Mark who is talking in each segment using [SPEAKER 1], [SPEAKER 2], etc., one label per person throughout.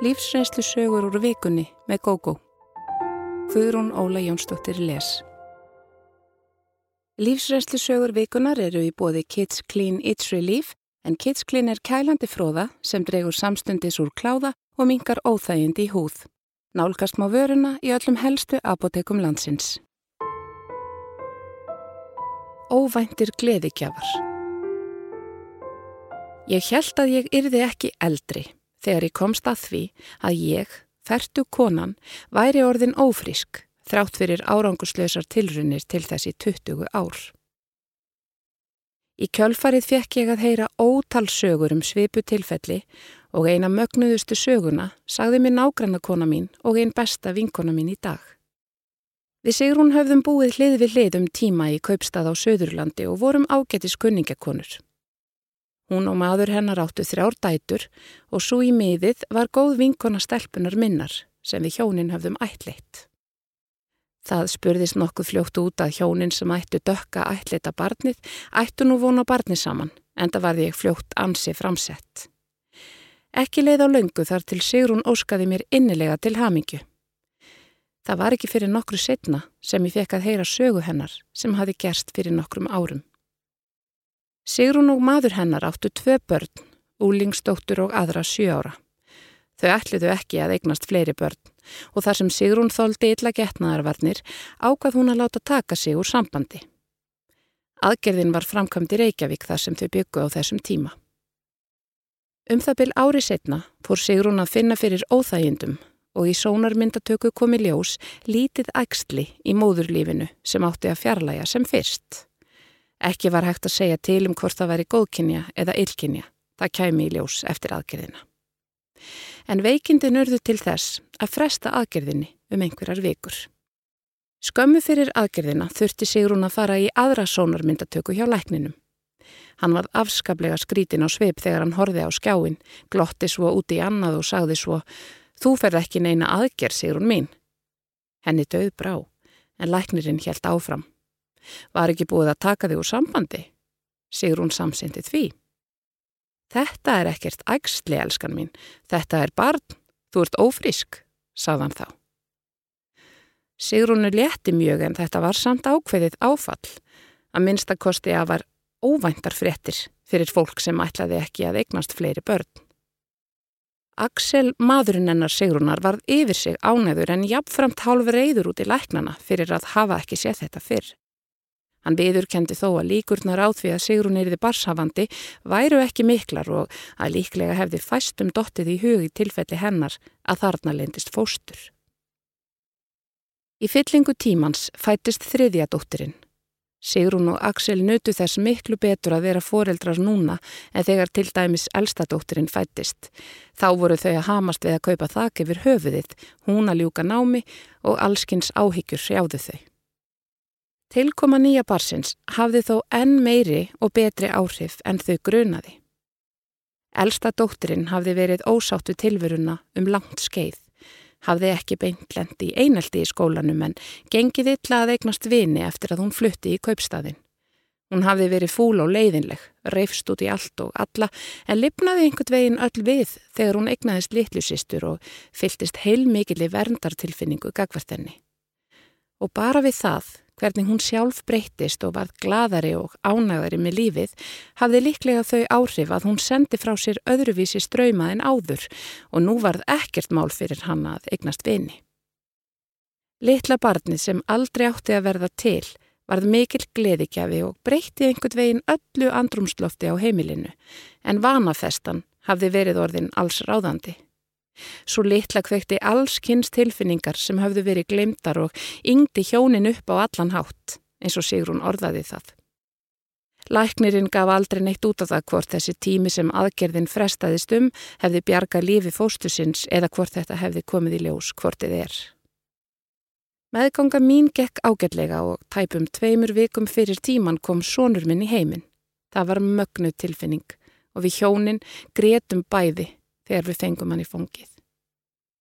[SPEAKER 1] Lífsreynslu sögur úr vikunni með GóGó. Guðrún Óla Jónsdóttir les. Lífsreynslu sögur vikunar eru í bóði Kids Clean It's Relief en Kids Clean er kælandi fróða sem dregur samstundis úr kláða og mingar óþægind í húð. Nálgast má vöruna í öllum helstu apotekum landsins. Óvæntir gleðigjafar Ég held að ég yrði ekki eldri þegar ég komst að því að ég, færtu konan, væri orðin ófrísk þrátt fyrir árangurslausar tilrunir til þessi 20 ár. Í kjölfarið fekk ég að heyra ótal sögur um svipu tilfelli og eina mögnuðustu söguna sagði mér nágranna kona mín og einn besta vinkona mín í dag. Við Sigrún höfðum búið hlið við hlið um tíma í kaupstað á Söðurlandi og vorum ágætis kunningakonur. Hún og maður hennar áttu þrjár dætur og svo í miðið var góð vinkona stelpunar minnar sem við hjónin höfðum ætleitt. Það spurðist nokkuð fljótt út að hjónin sem ættu dökka ætleita barnið ættu nú vona barnið saman en það var ég fljótt ansi framsett. Ekki leið á löngu þar til Sigrún óskaði mér innilega til hamingju. Það var ekki fyrir nokkru setna sem ég fekk að heyra sögu hennar sem hafi gerst fyrir nokkrum árum. Sigrún og maður hennar áttu tvö börn, úlingsdóttur og aðra sjö ára. Þau ætliðu ekki að eignast fleiri börn og þar sem Sigrún þóldi illa getnaðarvarnir ákvað hún að láta taka sig úr sambandi. Aðgerðin var framkvæmd í Reykjavík þar sem þau byggu á þessum tíma. Um það byl ári setna fór Sigrún að finna fyrir óþægindum og í sónarmyndatöku komi ljós lítið ægstli í móðurlífinu sem átti að fjarlæga sem fyrst. Ekki var hægt að segja til um hvort það væri góðkynja eða illkynja. Það kæmi í ljós eftir aðgerðina. En veikindin urðu til þess að fresta aðgerðinni um einhverjar vikur. Skömmu fyrir aðgerðina þurfti Sigrún að fara í aðra sónarmyndatöku hjá lækninum. Hann var afskaplega skrítin á sveip þegar hann horfi á skjáin, glotti svo úti í annað og sagði svo Þú ferð ekki neina aðgerð, Sigrún mín. Henni döð brá, en læknirinn helt áfram. Var ekki búið að taka þig úr sambandi? Sigrún samsindi því. Þetta er ekkert ægsli, elskan mín. Þetta er barn. Þú ert ófrísk, sagðan þá. Sigrúnu létti mjög en þetta var samt ákveðið áfall. Að minnstakosti að var óvæntar fréttir fyrir fólk sem ætlaði ekki að eignast fleiri börn. Aksel, maðurinn hennar Sigrúnar, varð yfir sig ánæður en jafnframt hálf reyður út í læknana fyrir að hafa ekki séð þetta fyrr. Hann viðurkendi þó að líkurnar áð því að Sigrun erði barshafandi væru ekki miklar og að líklega hefði fæstum dottið í hug í tilfelli hennar að þarna lendist fóstur. Í fyllingu tímans fættist þriðja dóttirinn. Sigrun og Axel nötu þess miklu betur að vera foreldrar núna en þegar til dæmis elstadóttirinn fættist. Þá voru þau að hamast við að kaupa þak yfir höfuðið, hún að ljúka námi og allskins áhyggjur sjáðu þau. Tilkoma nýja barsins hafði þó enn meiri og betri áhrif en þau grunaði. Elsta dóttirinn hafði verið ósáttu tilveruna um langt skeið, hafði ekki beint lendi í eineldi í skólanum en gengið illa að eignast vini eftir að hún flutti í kaupstaðin. Hún hafði verið fúl og leiðinleg, reyfst út í allt og alla en lipnaði einhvern veginn öll við þegar hún eignaðist litlusistur og fyltist heilmikið í verndartilfinningu gagvertenni. Og bara við það hvernig hún sjálf breyttist og varð gladari og ánægari með lífið, hafði líklega þau áhrif að hún sendi frá sér öðruvísi ströyma en áður og nú varð ekkert mál fyrir hann að eignast vini. Litla barnið sem aldrei átti að verða til varð mikil gleðikjafi og breytti einhvern veginn öllu andrumslofti á heimilinu en vanafestan hafði verið orðin alls ráðandi. Svo litla kvekti alls kynst tilfinningar sem hafðu verið glemdar og yngdi hjónin upp á allan hátt, eins og Sigrun orðaði það. Læknirinn gaf aldrei neitt út af það hvort þessi tími sem aðgerðin frestaðist um hefði bjarga lífi fóstusins eða hvort þetta hefði komið í ljós hvortið er. Meðganga mín gekk ágætlega og tæpum tveimur vikum fyrir tíman kom sónur minn í heiminn. Það var mögnu tilfinning og við hjónin gretum bæði þegar við fengum hann í fóngið.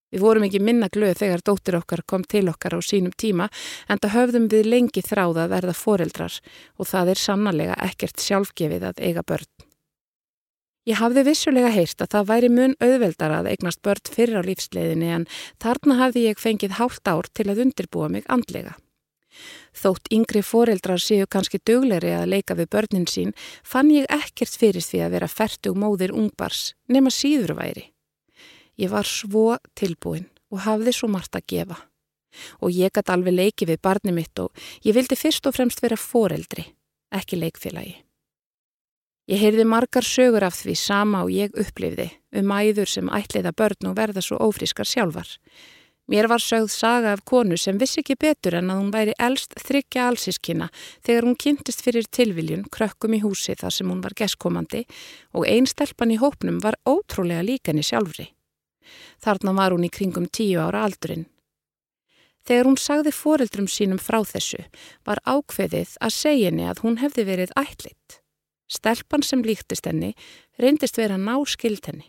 [SPEAKER 1] Við vorum ekki minna glöð þegar dóttir okkar kom til okkar á sínum tíma en það höfðum við lengi þráða að verða foreldrar og það er sannlega ekkert sjálfgefið að eiga börn. Ég hafði vissulega heyrt að það væri mun auðveldar að eignast börn fyrir á lífsleiðinni en þarna hafði ég fengið hálft ár til að undirbúa mig andlega. Þótt yngri foreldrar séu kannski döglegri að leika við börnin sín fann ég ekkert fyrir því að vera færtug móðir ungbars nema síður væri. Ég var svo tilbúin og hafði svo margt að gefa. Og ég gæti alveg leiki við barni mitt og ég vildi fyrst og fremst vera foreldri, ekki leikfélagi. Ég heyrði margar sögur af því sama og ég upplifði um æður sem ætliða börn og verða svo ófrískar sjálfar. Mér var sögð saga af konu sem vissi ekki betur en að hún væri elst þryggja allsískina þegar hún kynntist fyrir tilviljun krökkum í húsi þar sem hún var gestkomandi og einn stelpan í hópnum var ótrúlega líkan í sjálfri. Þarna var hún í kringum tíu ára aldurinn. Þegar hún sagði foreldrum sínum frá þessu var ákveðið að segja henni að hún hefði verið ætlitt. Stelpan sem líktist henni reyndist vera ná skild henni.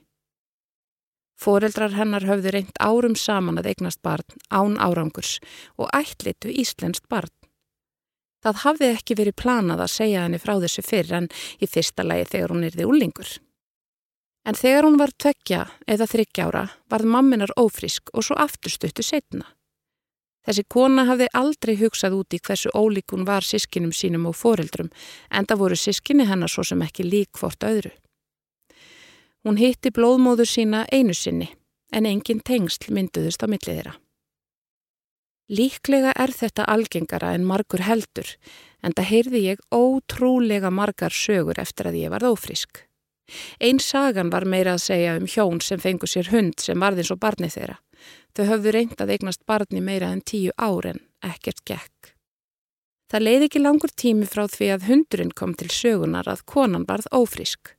[SPEAKER 1] Fóreldrar hennar höfðu reynd árum saman að eignast barn án árangurs og ætlitu íslenskt barn. Það hafði ekki verið planað að segja henni frá þessu fyrr en í fyrsta lagi þegar hún erði úlingur. En þegar hún var tveggja eða þryggjára varð mamminar ófrisk og svo afturstuttu setna. Þessi kona hafði aldrei hugsað út í hversu ólík hún var sískinum sínum og fóreldrum en það voru sískinni hennar svo sem ekki lík hvort öðru. Hún hitti blóðmóður sína einu sinni en engin tengsl mynduðust á millið þeirra. Líklega er þetta algengara en margur heldur en það heyrði ég ótrúlega margar sögur eftir að ég varð ófrisk. Einn sagan var meira að segja um hjón sem fengu sér hund sem varði eins og barni þeirra. Þau höfðu reyndað eignast barni meira en tíu áren, ekkert gekk. Það leiði ekki langur tími frá því að hundurinn kom til sögunar að konan varð ófrisk.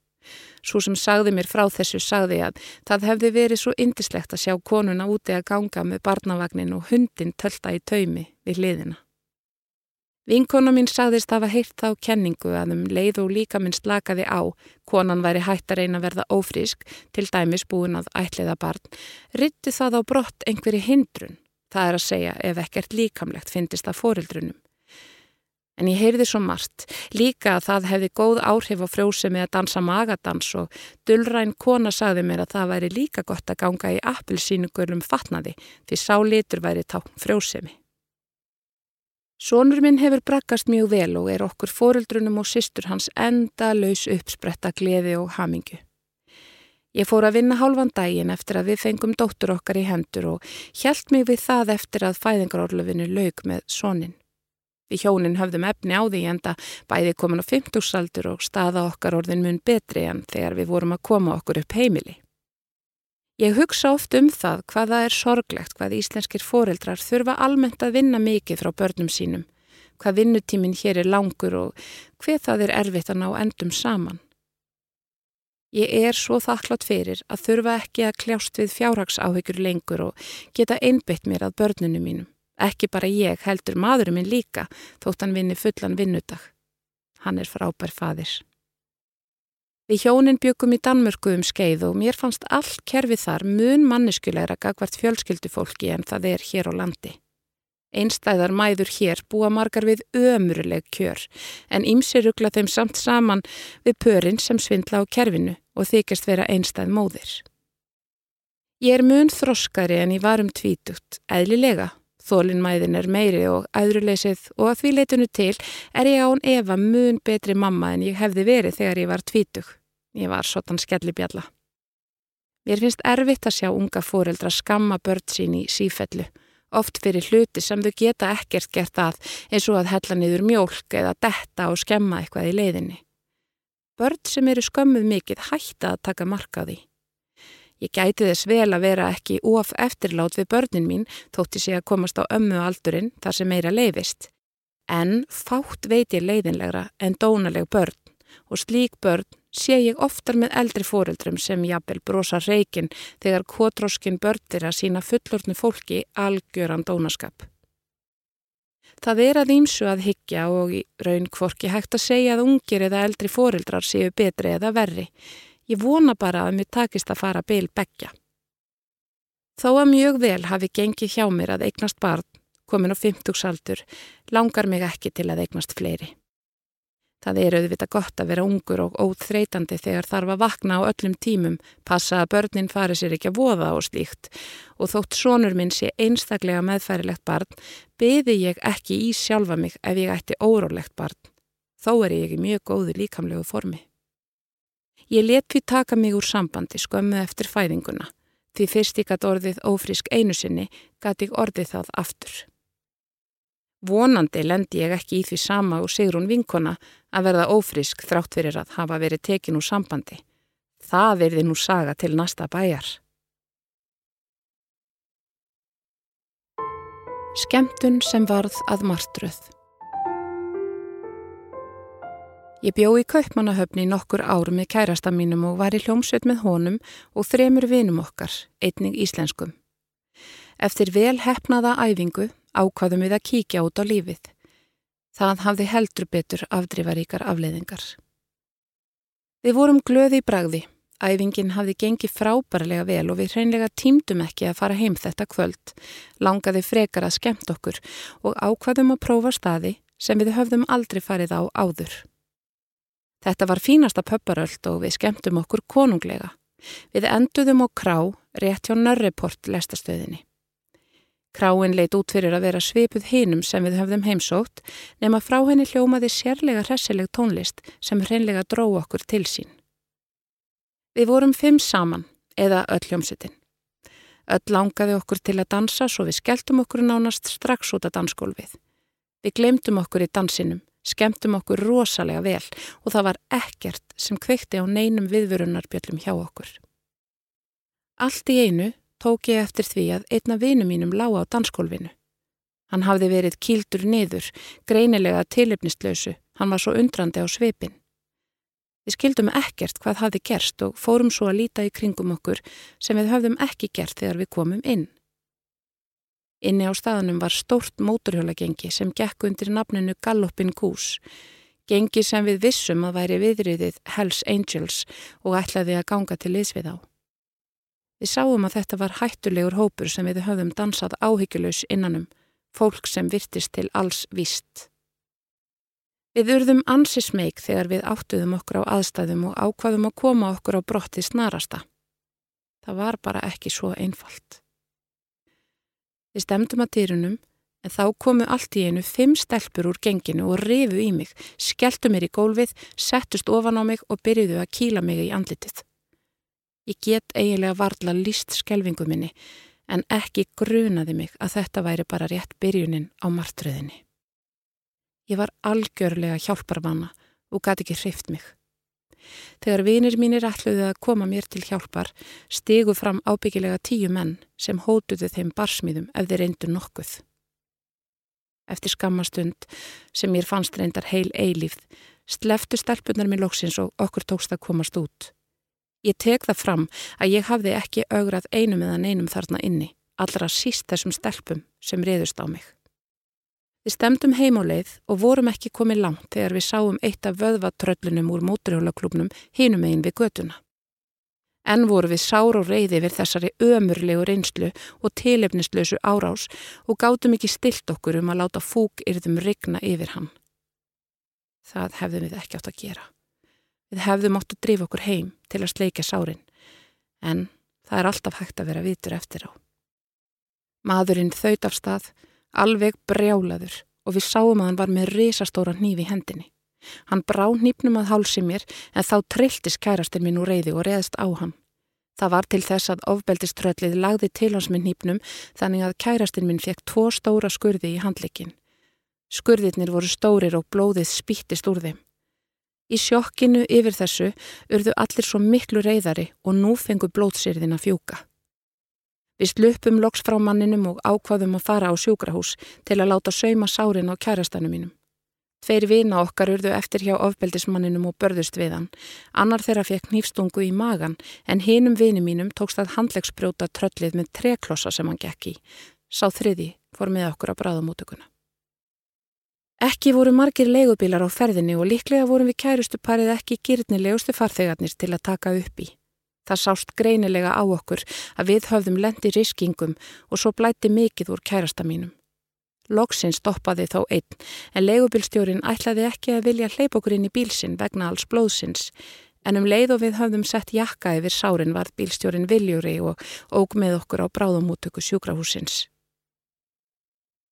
[SPEAKER 1] Svo sem sagði mér frá þessu sagði að það hefði verið svo indislegt að sjá konuna úti að ganga með barnavagnin og hundin tölta í taumi við liðina. Vinkona mín sagðist að hafa heilt þá kenningu að um leið og líka minn slakaði á, konan væri hægt að reyna að verða ófrísk, til dæmis búin að ætliða barn, rytti það á brott einhverju hindrun, það er að segja ef ekkert líkamlegt fyndist að fórildrunum. En ég heyrði svo margt, líka að það hefði góð áhrif á frjósemi að dansa magadans og dullræn kona sagði mér að það væri líka gott að ganga í appilsínugölum fatnaði því sá litur væri tákn frjósemi. Sónur minn hefur brakkast mjög vel og er okkur fóruldrunum og sýstur hans enda laus uppspretta gleði og hamingu. Ég fór að vinna hálfan daginn eftir að við fengum dóttur okkar í hendur og hjælt mig við það eftir að fæðingarorlufinu laug með sónin. Við hjónin höfðum efni á því enda bæði komin á 50-saldur og staða okkar orðin mun betri en þegar við vorum að koma okkur upp heimili. Ég hugsa oft um það hvaða er sorglegt hvað íslenskir foreldrar þurfa almennt að vinna mikið frá börnum sínum, hvað vinnutíminn hér er langur og hver það er erfitt að ná endum saman. Ég er svo þakklátt fyrir að þurfa ekki að kljást við fjárhagsáhyggjur lengur og geta einbytt mér að börnunum mínum. Ekki bara ég, heldur maðurinn minn líka, þótt hann vinni fullan vinnudag. Hann er frábær fadir. Við hjónin byggum í Danmörku um skeið og mér fannst allt kerfið þar mun manneskulegra gagvart fjölskyldufólki en það er hér á landi. Einstæðar mæður hér búa margar við ömuruleg kjör en ímsi ruggla þeim samt saman við pörinn sem svindla á kerfinu og þykist vera einstæð móðir. Ég er mun þroskari en ég var um tvítugt, eðlilega Þólinnmæðin er meiri og aðruleysið og að því leitunu til er ég án Eva mun betri mamma en ég hefði verið þegar ég var tvítug. Ég var sotan skellibjalla. Mér finnst erfitt að sjá unga fóreldra skamma börn sín í sífellu, oft fyrir hluti sem þau geta ekkert gert að eins og að hella niður mjólk eða detta og skemma eitthvað í leiðinni. Börn sem eru skömmuð mikill hætta að taka marka því. Ég gæti þess vel að vera ekki of eftirlát við börnin mín þótti sé að komast á ömmu aldurinn þar sem meira leifist. En fátt veit ég leiðinlegra en dónaleg börn og slík börn sé ég oftar með eldri fóreldrum sem jafnvel brosa reikin þegar kvotróskin börnir að sína fullortnu fólki algjöran dónaskap. Það er að ímsu að hyggja og í raun kvorki hægt að segja að ungir eða eldri fóreldrar séu betri eða verri. Ég vona bara að mér takist að fara byl begja. Þó að mjög vel hafi gengið hjá mér að eignast barn, komin á 50 saldur, langar mig ekki til að eignast fleiri. Það er auðvitað gott að vera ungur og óþreytandi þegar þarf að vakna á öllum tímum, passa að börnin fari sér ekki að voða og slíkt og þótt sonur minn sé einstaklega meðfærilegt barn, beði ég ekki í sjálfa mig ef ég ætti órólegt barn. Þó er ég í mjög góðu líkamlegu formi. Ég let því taka mig úr sambandi skömmu eftir fæðinguna, því fyrst ég gæti orðið ófrísk einu sinni, gæti ég orðið það aftur. Vonandi lendi ég ekki í því sama og Sigrun vinkona að verða ófrisk þrátt fyrir að hafa verið tekin úr sambandi. Það verði nú saga til næsta bæjar. Skemtun sem varð að martröð Ég bjó í kaupmannahöfni nokkur ár með kærasta mínum og var í hljómsveit með honum og þremur vinum okkar, einning íslenskum. Eftir vel hefnaða æfingu ákvaðum við að kíkja út á lífið. Það hafði heldur betur afdrifaríkar afleiðingar. Við vorum glöði í bragði. Æfingin hafði gengið frábærlega vel og við hreinlega tímdum ekki að fara heim þetta kvöld, langaði frekar að skemmt okkur og ákvaðum að prófa staði sem við höfðum aldrei farið á áður. Þetta var fínasta pöpparöld og við skemmtum okkur konunglega. Við enduðum á krá rétt hjá Nörreport lestastöðinni. Kráin leit út fyrir að vera svipuð hinum sem við höfðum heimsótt nema frá henni hljómaði sérlega hressileg tónlist sem hreinlega dró okkur til sín. Við vorum fimm saman, eða öll hljómsutin. Öll langaði okkur til að dansa svo við skelltum okkur nánast strax út af dansgólfið. Við glemtum okkur í dansinum, skemmtum okkur rosalega vel og það var ekkert sem kveikti á neinum viðvörunarbjöllum hjá okkur. Allt í einu tók ég eftir því að einna vinu mínum lág á danskólfinu. Hann hafði verið kýldur niður, greinilega tilipnistlausu, hann var svo undrandi á svipin. Við skildum ekkert hvað hafði gerst og fórum svo að líta í kringum okkur sem við höfðum ekki gert þegar við komum inn. Inni á staðanum var stórt móturhjólagengi sem gekk undir nafninu Gallopin Goose, gengi sem við vissum að væri viðriðið Hells Angels og ætlaði að ganga til liðs við á. Við sáum að þetta var hættulegur hópur sem við höfðum dansað áhyggjulegs innanum, fólk sem virtist til alls vist. Við urðum ansi smeg þegar við áttuðum okkur á aðstæðum og ákvaðum að koma okkur á brotti snarasta. Það var bara ekki svo einfalt. Við stemdum að dýrunum en þá komu allt í einu fimm stelpur úr genginu og rifu í mig, skelltu mér í gólfið, settust ofan á mig og byrjuðu að kýla mig í andlitið. Ég get eiginlega varla líst skelvingu minni en ekki grunaði mig að þetta væri bara rétt byrjunin á martröðinni. Ég var algjörlega hjálparmanna og gæti ekki hreift mig. Þegar vinir mínir ætluði að koma mér til hjálpar stegu fram ábyggilega tíu menn sem hótuðu þeim barsmýðum ef þeir reyndu nokkuð. Eftir skammastund sem mér fannst reyndar heil eilífð sleftu stelpunar mér lóksins og okkur tókst að komast út. Ég tek það fram að ég hafði ekki augrað einum eða neinum þarna inni, allra síst þessum stelpum sem reyðust á mig. Við stemdum heimáleið og vorum ekki komið langt þegar við sáum eitt af vöðvatröllunum úr móturhjólaklubnum hinum einn við götuna. En voru við sár og reyði við þessari ömurlegu reynslu og tilefnislausu árás og gátum ekki stilt okkur um að láta fúk yrðum rigna yfir hann. Það hefðum við ekki átt að gera. Við hefðum átt að drifa okkur heim til að sleika sárin, en það er alltaf hægt að vera vitur eftir á. Maðurinn þaut af stað, alveg brjálaður og við sáum að hann var með risastóra hnífi í hendinni. Hann brá hnípnum að hálsi mér en þá trilltist kærastinn minn úr reyði og reðst á hann. Það var til þess að ofbeldiströllið lagði til hans með hnípnum þannig að kærastinn minn fekk tvo stóra skurði í handleikin. Skurðirnir voru stórir og blóðið spýttist úr þeim. Í sjokkinu yfir þessu urðu allir svo miklu reyðari og nú fengu blótsýrðin að fjúka. Við slupum loks frá manninum og ákvaðum að fara á sjúkrahús til að láta sauma sárin á kærastanum mínum. Tveir vina okkar urðu eftir hjá ofbeldismanninum og börðust við hann. Annar þeirra fekk nýfstungu í magan en hinum vini mínum tókst að handlegsbrjóta tröllið með treklossa sem hann gekk í. Sá þriði fór með okkur á bráðamótökuna. Ekki voru margir leigubílar á ferðinni og líklega vorum við kærustu parið ekki gyrnilegustu farþegarnir til að taka upp í. Það sást greinilega á okkur að við höfðum lendi riskingum og svo blætti mikið úr kærasta mínum. Loksin stoppaði þó einn, en leigubilstjórin ætlaði ekki að vilja hleyp okkur inn í bílsinn vegna alls blóðsins, en um leið og við höfðum sett jakka yfir sárin var bílstjórin viljúri og óg með okkur á bráðumútöku sjúkrahúsins.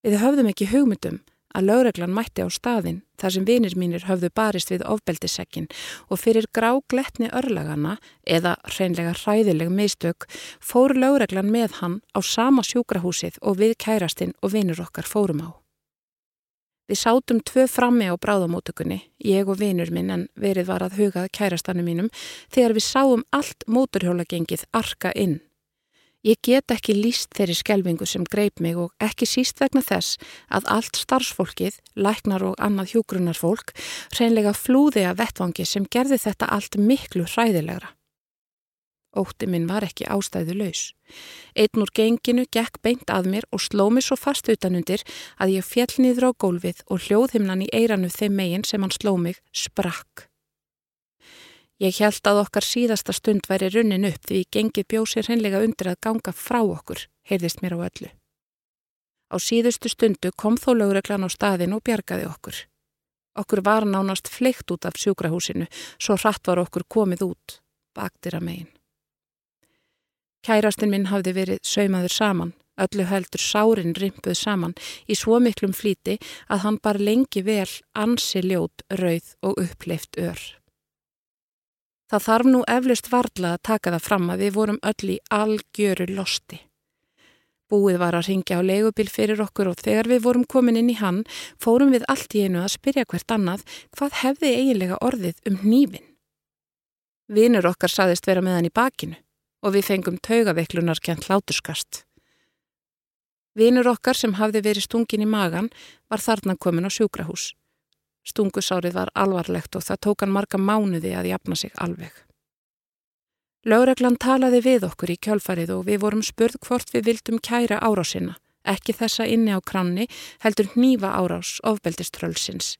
[SPEAKER 1] Við höfðum ekki hugmyndum að lögreglan mætti á staðin þar sem vinir mínir höfðu barist við ofbeldisekkin og fyrir grágletni örlagana eða hreinlega hræðileg mistök fór lögreglan með hann á sama sjúkrahúsið og við kærastinn og vinur okkar fórum á. Við sátum tvö frammi á bráðamótökunni, ég og vinur minn en verið var að hugað kærastannu mínum þegar við sáum allt móturhjólagengið arka inn Ég get ekki líst þeirri skelvingu sem greip mig og ekki síst vegna þess að allt starfsfólkið, læknar og annað hjúgrunarfólk, reynlega flúði að vettvangi sem gerði þetta allt miklu hræðilegra. Ótti minn var ekki ástæðu laus. Einn úr genginu gekk beint að mér og sló mig svo fast utanundir að ég fjell niður á gólfið og hljóðhimnan í eiranu þeim megin sem hann sló mig sprakk. Ég held að okkar síðasta stund væri runnin upp því gengið bjósir hennilega undir að ganga frá okkur, heyrðist mér á öllu. Á síðustu stundu kom þó lögreglan á staðin og bjargaði okkur. Okkur var nánast fleikt út af sjúkrahúsinu, svo hratt var okkur komið út, baktir að megin. Kærastinn minn hafði verið saumaður saman, öllu heldur sárin rimpuð saman í svo miklum flíti að hann bar lengi vel ansi ljót, rauð og uppleift ör. Það þarf nú eflust varla að taka það fram að við vorum öll í algjöru losti. Búið var að ringja á leigubil fyrir okkur og þegar við vorum komin inn í hann fórum við allt í einu að spyrja hvert annað hvað hefði eiginlega orðið um nýfin. Vinur okkar saðist vera með hann í bakinu og við fengum taugaveiklunar kjent láturskast. Vinur okkar sem hafði verið stungin í magan var þarna komin á sjúkrahús. Stungusárið var alvarlegt og það tók hann marga mánuði að jafna sig alveg. Laureglan talaði við okkur í kjálfarið og við vorum spurð hvort við vildum kæra árásina, ekki þessa inni á kranni, heldur nýfa árás ofbeldiströlsins.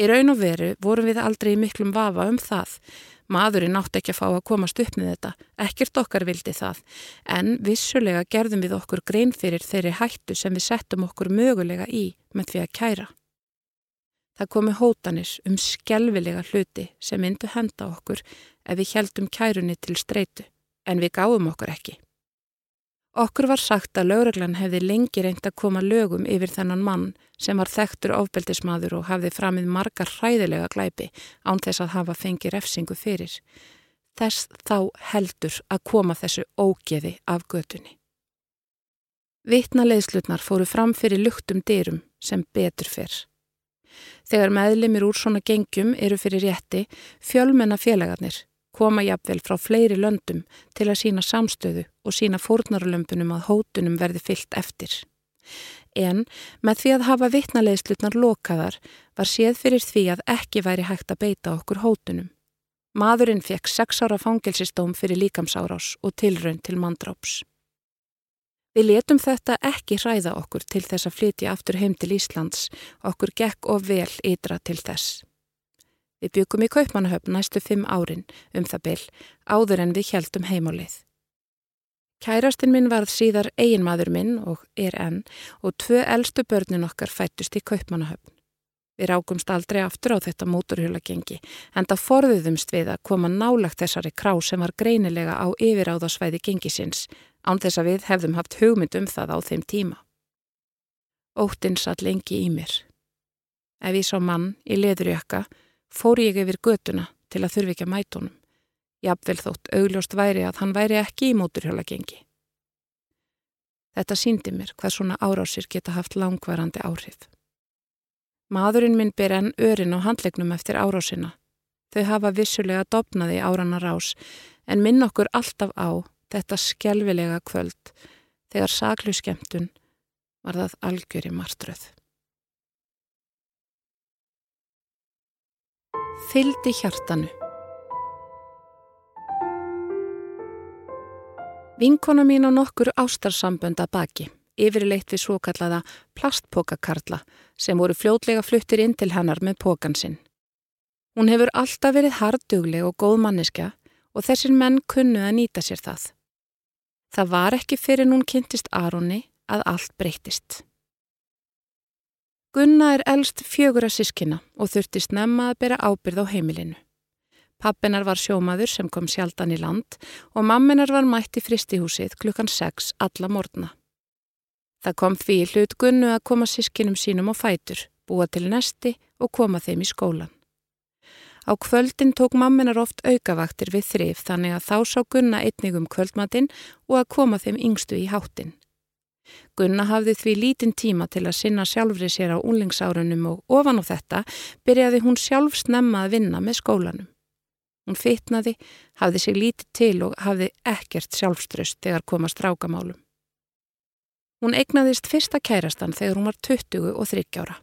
[SPEAKER 1] Í raun og veru vorum við aldrei miklum vafa um það. Maðurinn átti ekki að fá að komast upp með þetta, ekkert okkar vildi það, en vissulega gerðum við okkur grein fyrir þeirri hættu sem við settum okkur mögulega í með því að kæra. Það komi hótanir um skjelvilega hluti sem myndu henda okkur ef við heldum kærunni til streitu, en við gáum okkur ekki. Okkur var sagt að lögreglan hefði lengi reynd að koma lögum yfir þennan mann sem var þekktur ofbeldismadur og hafði framið margar hræðilega glæpi án þess að hafa fengið refsingu fyrir. Þess þá heldur að koma þessu ógeði af götunni. Vittna leiðslutnar fóru fram fyrir luktum dyrum sem betur fyrr. Þegar meðlimir úr svona gengjum eru fyrir rétti, fjölmenna félagarnir koma jafnvel frá fleiri löndum til að sína samstöðu og sína fórnarlömpunum að hótunum verði fyllt eftir. En með því að hafa vittnaleðslutnar lokaðar var séð fyrir því að ekki væri hægt að beita okkur hótunum. Maðurinn fekk sex ára fangelsistóm fyrir líkamsárás og tilraun til mandráps. Við letum þetta ekki hræða okkur til þess að flytja aftur heim til Íslands, okkur gekk og vel ytra til þess. Við byggum í Kaupmannahöfn næstu fimm árin um það byll, áður en við heldum heimálið. Kærastinn minn varð síðar eiginmaður minn og er enn og tvö eldstu börnin okkar fættust í Kaupmannahöfn. Við rákumst aldrei aftur á þetta móturhjólagengi en það forðuðumst við að koma nálagt þessari krá sem var greinilega á yfiráðasvæði gengisins án þess að við hefðum haft hugmynd um það á þeim tíma. Óttinn satt lengi í mér. Ef ég sá mann í leðurjökka fór ég yfir götuna til að þurfi ekki að mætunum. Jafnvel þótt augljóst væri að hann væri ekki í móturhjóla gengi. Þetta síndi mér hvað svona árásir geta haft langvarandi áhrif. Maðurinn minn ber enn örin á handlegnum eftir árásina. Þau hafa vissulega dopnaði áranar ás en minn okkur alltaf á þetta skjelvilega kvöld þegar saklu skemmtun var það algjör í martröð. Fyldi hjartanu Vinkona mín á nokkur ástarsambönda baki, yfirleitt við svo kallaða plastpokakarla sem voru fljótlega fluttir inn til hennar með pokan sinn. Hún hefur alltaf verið hardugleg og góð manniska og þessir menn kunnu að nýta sér það. Það var ekki fyrir nún kynntist Aronni að allt breytist. Gunna er elst fjögur að sískina og þurfti snemma að bera ábyrð á heimilinu. Pappinar var sjómaður sem kom sjaldan í land og mamminar var mætt í fristihúsið klukkan 6 alla morgna. Það kom því hlut Gunnu að koma sískinum sínum á fætur, búa til nesti og koma þeim í skólan. Á kvöldin tók mamminar oft aukavaktir við þrif þannig að þá sá Gunna einnig um kvöldmatinn og að koma þeim yngstu í háttin. Gunna hafði því lítinn tíma til að sinna sjálfri sér á unlingsárunum og ofan á þetta byrjaði hún sjálf snemma að vinna með skólanum. Hún fitnaði, hafði sig lítið til og hafði ekkert sjálfströst þegar komast rákamálum. Hún egnaðist fyrsta kærastan þegar hún var 20 og 30 ára.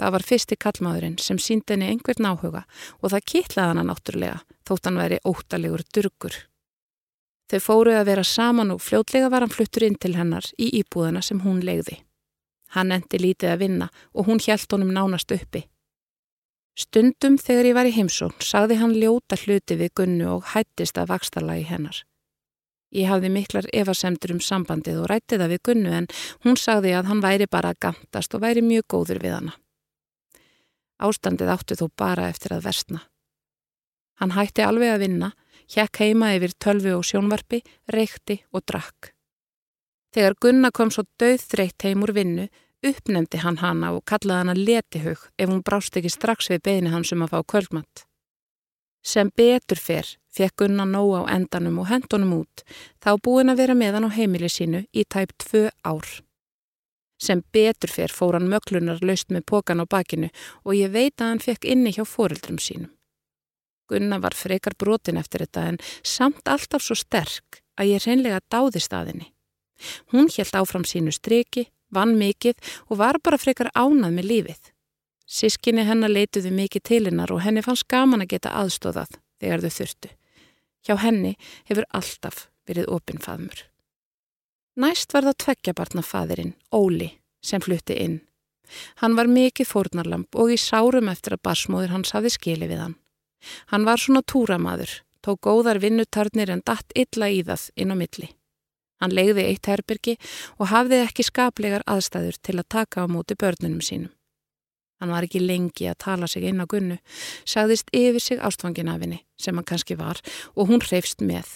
[SPEAKER 1] Það var fyrsti kallmaðurinn sem síndi henni einhvern áhuga og það kitlaði hana náttúrulega þótt hann væri óttalegur durgur. Þau fóruð að vera saman og fljótlega var hann fluttur inn til hennar í íbúðina sem hún legði. Hann endi lítið að vinna og hún hjælt honum nánast uppi. Stundum þegar ég var í heimsón sagði hann ljóta hluti við Gunnu og hættist að vakstarlagi hennar. Ég hafði miklar efasemtur um sambandið og rætti það við Gunnu en hún sagði að hann væri bara að gantast og væri mjög góður við hana. Ástandið áttu þó bara eftir að versna. Hann hætti alveg að vinna, hjekk heima yfir tölvu og sjónvarpi, reykti og drakk. Þegar Gunna kom svo döðþreytt heim úr vinnu uppnemdi hann hana og kallaði hana letihug ef hún brást ekki strax við beini hans um að fá kvöldmatt. Sem betur fyrr fekk Gunna nóg á endanum og hendunum út þá búin að vera með hann á heimili sínu í tæp tvö ár. Sem betur fyrr fór hann möglunar laust með pókan á bakinu og ég veit að hann fekk inni hjá fóreldrum sínum. Gunna var frekar brotin eftir þetta en samt alltaf svo sterk að ég reynlega dáði staðinni. Hún helt áfram sínu streki vann mikið og var bara frekar ánað með lífið. Sískinni hennar leituðu mikið til hennar og henni fannst gaman að geta aðstóðað þegar þau þurftu. Hjá henni hefur alltaf verið opinfaðmur. Næst var það tveggjabarnafaðirinn, Óli, sem flutti inn. Hann var mikið fórnarlamp og í sárum eftir að barsmóður hans hafi skili við hann. Hann var svona túramaður, tók góðar vinnutarnir en datt illa í það inn á milli. Hann legði eitt herbyrgi og hafði ekki skaplegar aðstæður til að taka á móti börnunum sínum. Hann var ekki lengi að tala sig inn á gunnu, sagðist yfir sig ástfangin af henni, sem hann kannski var, og hún hreifst með.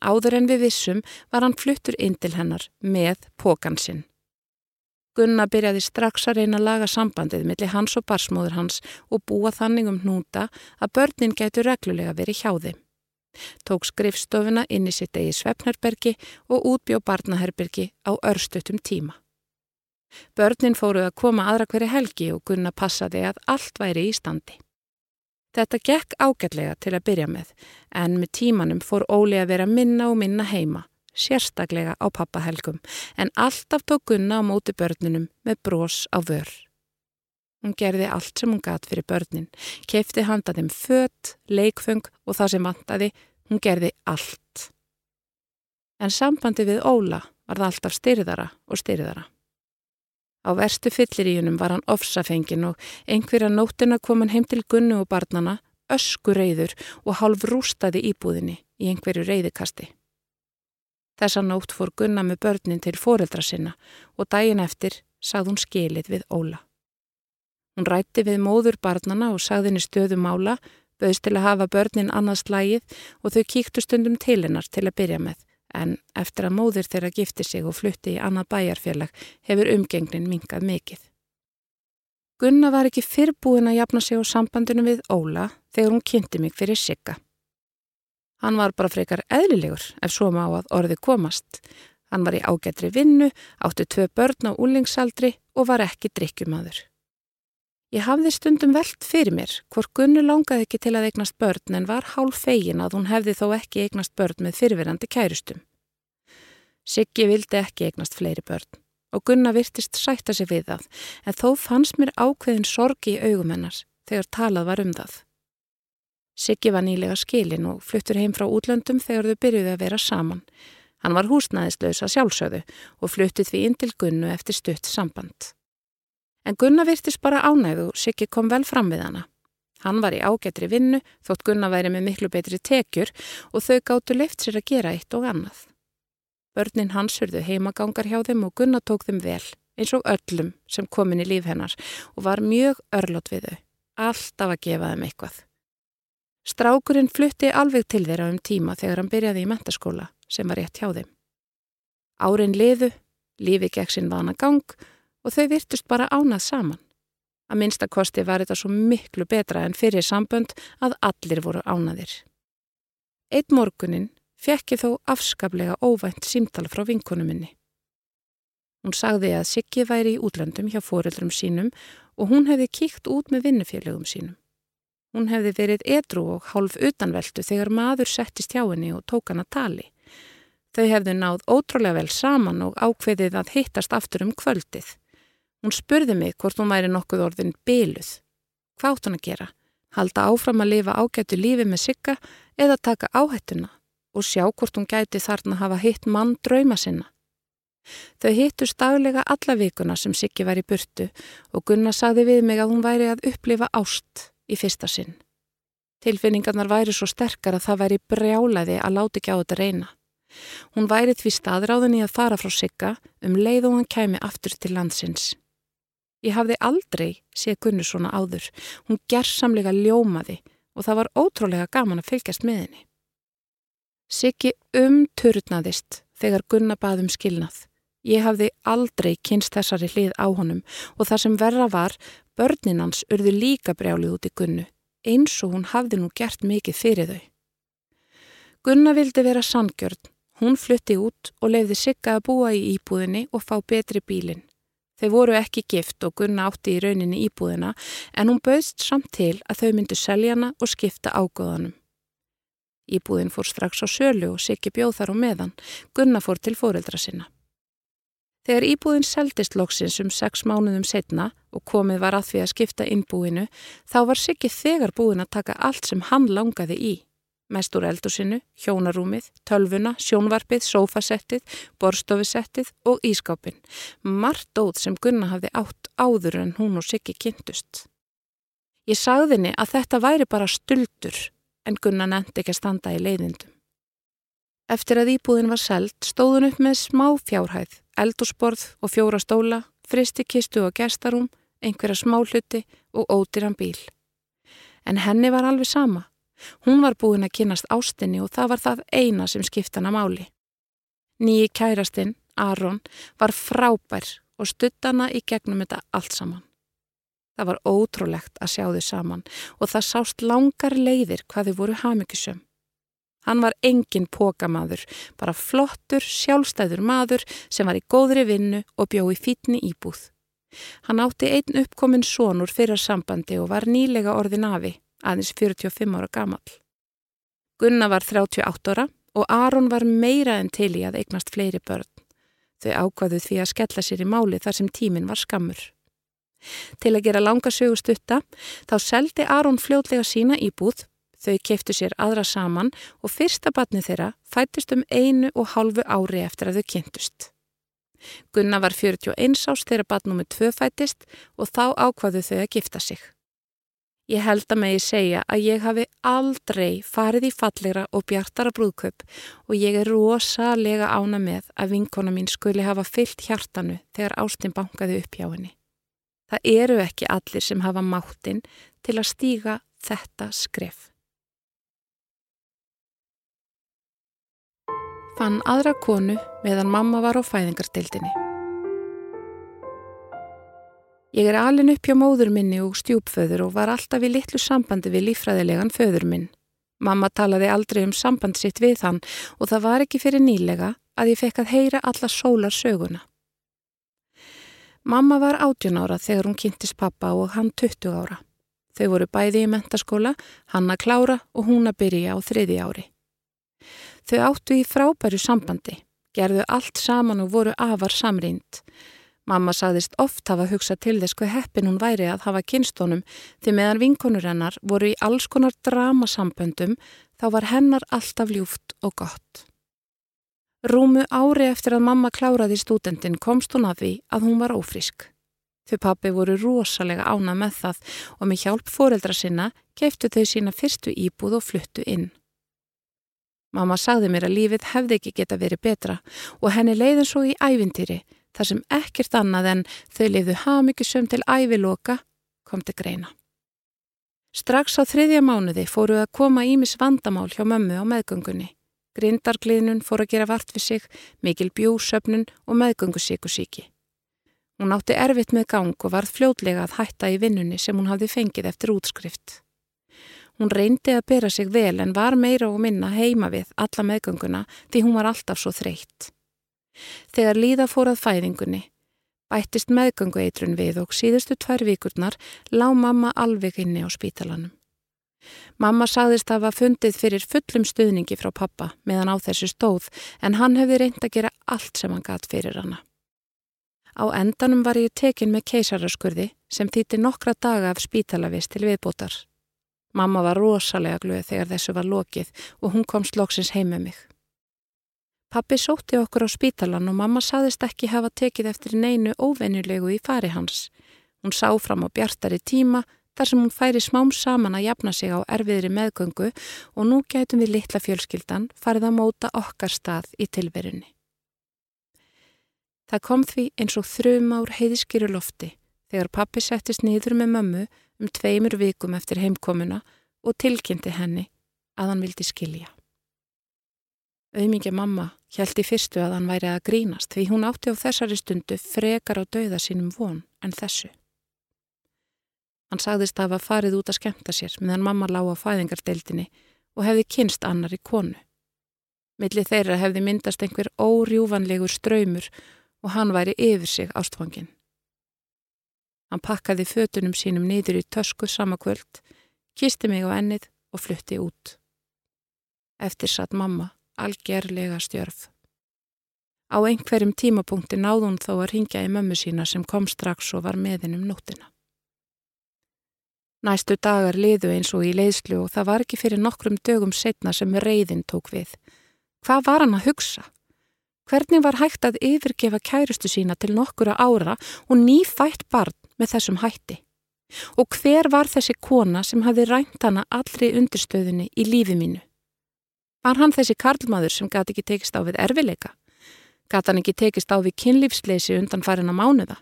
[SPEAKER 1] Áður en við vissum var hann fluttur inn til hennar með pókan sinn. Gunna byrjaði strax að reyna að laga sambandið millir hans og barsmóður hans og búa þannig um hnúta að börnin getur reglulega verið hjá þeim. Tók skrifstofuna inn í sitt eigi svefnherbergi og útbjó barnaherbergi á örstutum tíma. Börnin fóruð að koma aðra hverju helgi og Gunna passaði að allt væri í standi. Þetta gekk ágætlega til að byrja með, en með tímanum fór Óli að vera minna og minna heima, sérstaklega á pappahelgum, en alltaf tók Gunna á móti börnunum með brós á vör. Hún gerði allt sem hún gatt fyrir börnin, kefti handa þeim fött, leikfung og það sem vantaði, hún gerði allt. En sambandi við Óla var það alltaf styrðara og styrðara. Á verstu fylliríunum var hann ofsafengin og einhverja nóttina kom hann heim til Gunnu og barnana, ösku reyður og hálf rústaði íbúðinni í einhverju reyðikasti. Þessa nótt fór Gunna með börnin til foreldra sinna og daginn eftir sagði hún skilið við Óla. Hún rætti við móður barnana og sagðinni stöðum mála, bauðst til að hafa börnin annars slægið og þau kíktu stundum til hennar til að byrja með. En eftir að móður þeirra gifti sig og flutti í annað bæjarfélag hefur umgengnin mingað mikið. Gunna var ekki fyrrbúin að jafna sig á sambandinu við Óla þegar hún kynnti mig fyrir sigga. Hann var bara frekar eðlilegur ef svo má að orði komast. Hann var í ágættri vinnu, átti tvö börn á úlingsaldri og var ekki drikkjumadur. Ég hafði stundum veld fyrir mér hvort Gunnu langaði ekki til að eignast börn en var hálf fegin að hún hefði þó ekki eignast börn með fyrirverandi kærustum. Siggi vildi ekki eignast fleiri börn og Gunna virtist sætta sig við það en þó fannst mér ákveðin sorgi í augum hennars þegar talað var um það. Siggi var nýlega skilin og fluttur heim frá útlöndum þegar þau byrjuði að vera saman. Hann var húsnæðislausa sjálfsögðu og fluttið því inn til Gunnu eftir stutt samband. En Gunna virtist bara ánægðu og Siggi kom vel fram við hana. Hann var í ágættri vinnu þótt Gunna væri með miklu betri tekjur og þau gáttu leift sér að gera eitt og annað. Börnin hans hurðu heimagangar hjá þeim og Gunna tók þeim vel eins og öllum sem komin í líf hennar og var mjög örlót við þau, alltaf að gefa þeim eitthvað. Strákurinn flutti alveg til þeirra um tíma þegar hann byrjaði í mentaskóla sem var rétt hjá þeim. Árin liðu, lífi gekk sinn vana gang og þau virtust bara ánað saman. Að minnstakosti var þetta svo miklu betra en fyrir sambönd að allir voru ánaðir. Eitt morgunin fekk ég þó afskaplega óvænt símtal frá vinkonu minni. Hún sagði að Siggi væri í útlöndum hjá fóreldrum sínum og hún hefði kíkt út með vinnufélögum sínum. Hún hefði verið edru og hálf utanveldu þegar maður settist hjá henni og tók hann að tali. Þau hefðu náð ótrúlega vel saman og ákveðið að hittast aftur um kvöldið. Hún spurði mig hvort hún væri nokkuð orðin byluð. Hvað átt hún að gera? Halda áfram að lifa ágættu lífi með Sigga eða taka áhættuna og sjá hvort hún gæti þarna hafa hitt mann drauma sinna. Þau hittust daglega alla vikuna sem Siggi var í burtu og Gunnar sagði við mig að hún væri að upplifa ást í fyrsta sinn. Tilfinningarnar væri svo sterkar að það væri brjálaði að láti ekki á þetta reyna. Hún væri því staðráðin í að fara frá Sigga um leið og hann kæmi aftur til landsins. Ég hafði aldrei séð Gunnar svona áður. Hún gerðsamlega ljómaði og það var ótrúlega gaman að fylgjast með henni. Siggi umturnaðist þegar Gunna baðum skilnað. Ég hafði aldrei kynst þessari hlið á honum og það sem verra var, börninans urðu líka brjálið út í Gunnu, eins og hún hafði nú gert mikið fyrir þau. Gunna vildi vera sangjörn, hún flutti út og leiði Sigga að búa í íbúðinni og fá betri bílinn. Þeir voru ekki gift og Gunna átti í rauninni íbúðina en hún bauðst samt til að þau myndu seljana og skipta ágóðanum. Íbúðin fór strax á sölu og Siggi bjóð þar og meðan. Gunna fór til fóreldra sinna. Þegar íbúðin seldist loksins um sex mánuðum setna og komið var að því að skipta innbúinu, þá var Siggi þegar búin að taka allt sem hann langaði í. Mest úr eldusinu, hjónarúmið, tölvuna, sjónvarpið, sófasettið, borstofisettið og ískápin. Margt óð sem Gunna hafði átt áður en hún og Siggi kynntust. Ég sagðinni að þetta væri bara stuldur en Gunna nefndi ekki að standa í leiðindum. Eftir að íbúðin var seld stóðun upp með smá fjárhæð, eldusborð og fjóra stóla, fristi kistu og gestarum, einhverja smá hluti og ótiran bíl. En henni var alveg sama. Hún var búin að kynast ástinni og það var það eina sem skiptana máli. Nýji kærastinn, Aron, var frábær og stuttana í gegnum þetta allt saman. Það var ótrúlegt að sjá þau saman og það sást langar leiðir hvað þau voru hamikisum. Hann var engin pókamaður, bara flottur, sjálfstæður maður sem var í góðri vinnu og bjóði fítni íbúð. Hann átti einn uppkominn sonur fyrir sambandi og var nýlega orðin afi, aðeins 45 ára gamal. Gunna var 38 ára og Aron var meira en til í að eignast fleiri börn. Þau ákvaðu því að skella sér í máli þar sem tíminn var skammur. Til að gera langa sögustutta þá seldi Aron fljótlega sína íbúð, þau keiftu sér aðra saman og fyrsta batni þeirra fættist um einu og hálfu ári eftir að þau kynntust. Gunna var 41 ást þegar batnum með tvö fættist og þá ákvaðu þau að gifta sig. Ég held að megi segja að ég hafi aldrei farið í fallegra og bjartara brúðköp og ég er rosalega ána með að vinkona mín skuli hafa fyllt hjartanu þegar Ástin bankaði upp hjá henni. Það eru ekki allir sem hafa máttinn til að stíga þetta skref. Fann aðra konu meðan mamma var á fæðingarstildinni. Ég er alin upp hjá móður minni og stjúpföður og var alltaf í litlu sambandi við lífræðilegan föður minn. Mamma talaði aldrei um samband sitt við hann og það var ekki fyrir nýlega að ég fekk að heyra alla sólar söguna. Mamma var 18 ára þegar hún kynntist pappa og hann 20 ára. Þau voru bæði í mentaskóla, hann að klára og hún að byrja á þriði ári. Þau áttu í frábæru sambandi, gerðu allt saman og voru afar samrind. Mamma sagðist oft hafa hugsað til þess hvað heppin hún væri að hafa kynstónum því meðan vinkonur hennar voru í alls konar dramasamböndum þá var hennar alltaf ljúft og gott. Rúmu ári eftir að mamma kláraði stúdendin komst hún að því að hún var ófrísk. Þau pappi voru rosalega ánað með það og með hjálp fóreldra sinna keiftu þau sína fyrstu íbúð og fluttu inn. Mamma sagði mér að lífið hefði ekki geta verið betra og henni leiðin svo í ævintýri þar sem ekkert annað en þau lifðu hafmyggisum til æviloka kom til greina. Strax á þriðja mánuði fóru að koma ímis vandamál hjá mömmu á meðgöngunni. Grindargliðnun fór að gera vart við sig, mikil bjúsöfnun og meðgöngusíkusíki. Hún átti erfitt með gang og varð fljótlega að hætta í vinnunni sem hún hafði fengið eftir útskrift. Hún reyndi að bera sig vel en var meira og minna heima við alla meðgönguna því hún var alltaf svo þreytt. Þegar líða fór að fæðingunni, bættist meðgöngu eitrun við og síðustu tvær vikurnar lág mamma alveg inni á spítalanum. Mamma sagðist að hafa fundið fyrir fullum stuðningi frá pappa meðan á þessu stóð en hann hefði reynd að gera allt sem hann gatt fyrir hana. Á endanum var ég tekin með keisaraskurði sem þýtti nokkra daga af spítalavist til viðbútar. Mamma var rosalega glöð þegar þessu var lokið og hún kom slóksins heim með mig. Pappi sótti okkur á spítalan og mamma saðist ekki hafa tekið eftir neinu óvenjulegu í fari hans. Hún sá fram á bjartari tíma þar sem hún færi smám saman að jafna sig á erfiðri meðgöngu og nú gætum við litla fjölskyldan farið að móta okkar stað í tilverunni. Það kom því eins og þrjum ár heiðiskýru lofti þegar pappi settist nýður með mömmu um tveimur vikum eftir heimkomuna og tilkynnti henni að hann vildi skilja. Auðmingja mamma í fyrstu að hann væri að grínast því hún átti á þessari stundu frekar á dauða sínum von en þessu. Hann sagðist að hafa farið út að skemta sér meðan mamma lág á fæðingardeildinni og hefði kynst annar í konu. Millir þeirra hefði myndast einhver órjúvanlegur ströymur og hann væri yfir sig ástfangin. Hann pakkaði fötunum sínum niður í tösku samakvöld, kisti mig á ennið og flutti út. Eftir satt mamma algerlega stjörf. Á einhverjum tímapunkti náð hún þó að ringja í mömmu sína sem kom strax og var meðin um nóttina. Næstu dagar liðu eins og í leiðslu og það var ekki fyrir nokkrum dögum setna sem reyðin tók við. Hvað var hann að hugsa? Hvernig var hægt að yfirgefa kærustu sína til nokkura ára og nýfætt barn með þessum hætti? Og hver var þessi kona sem hafi rænt hana allri undirstöðunni í lífi mínu? Var hann þessi karlmaður sem gæti ekki tekist á við erfileika? Gæti hann ekki tekist á við kynlífsleysi undan farin að mánuða?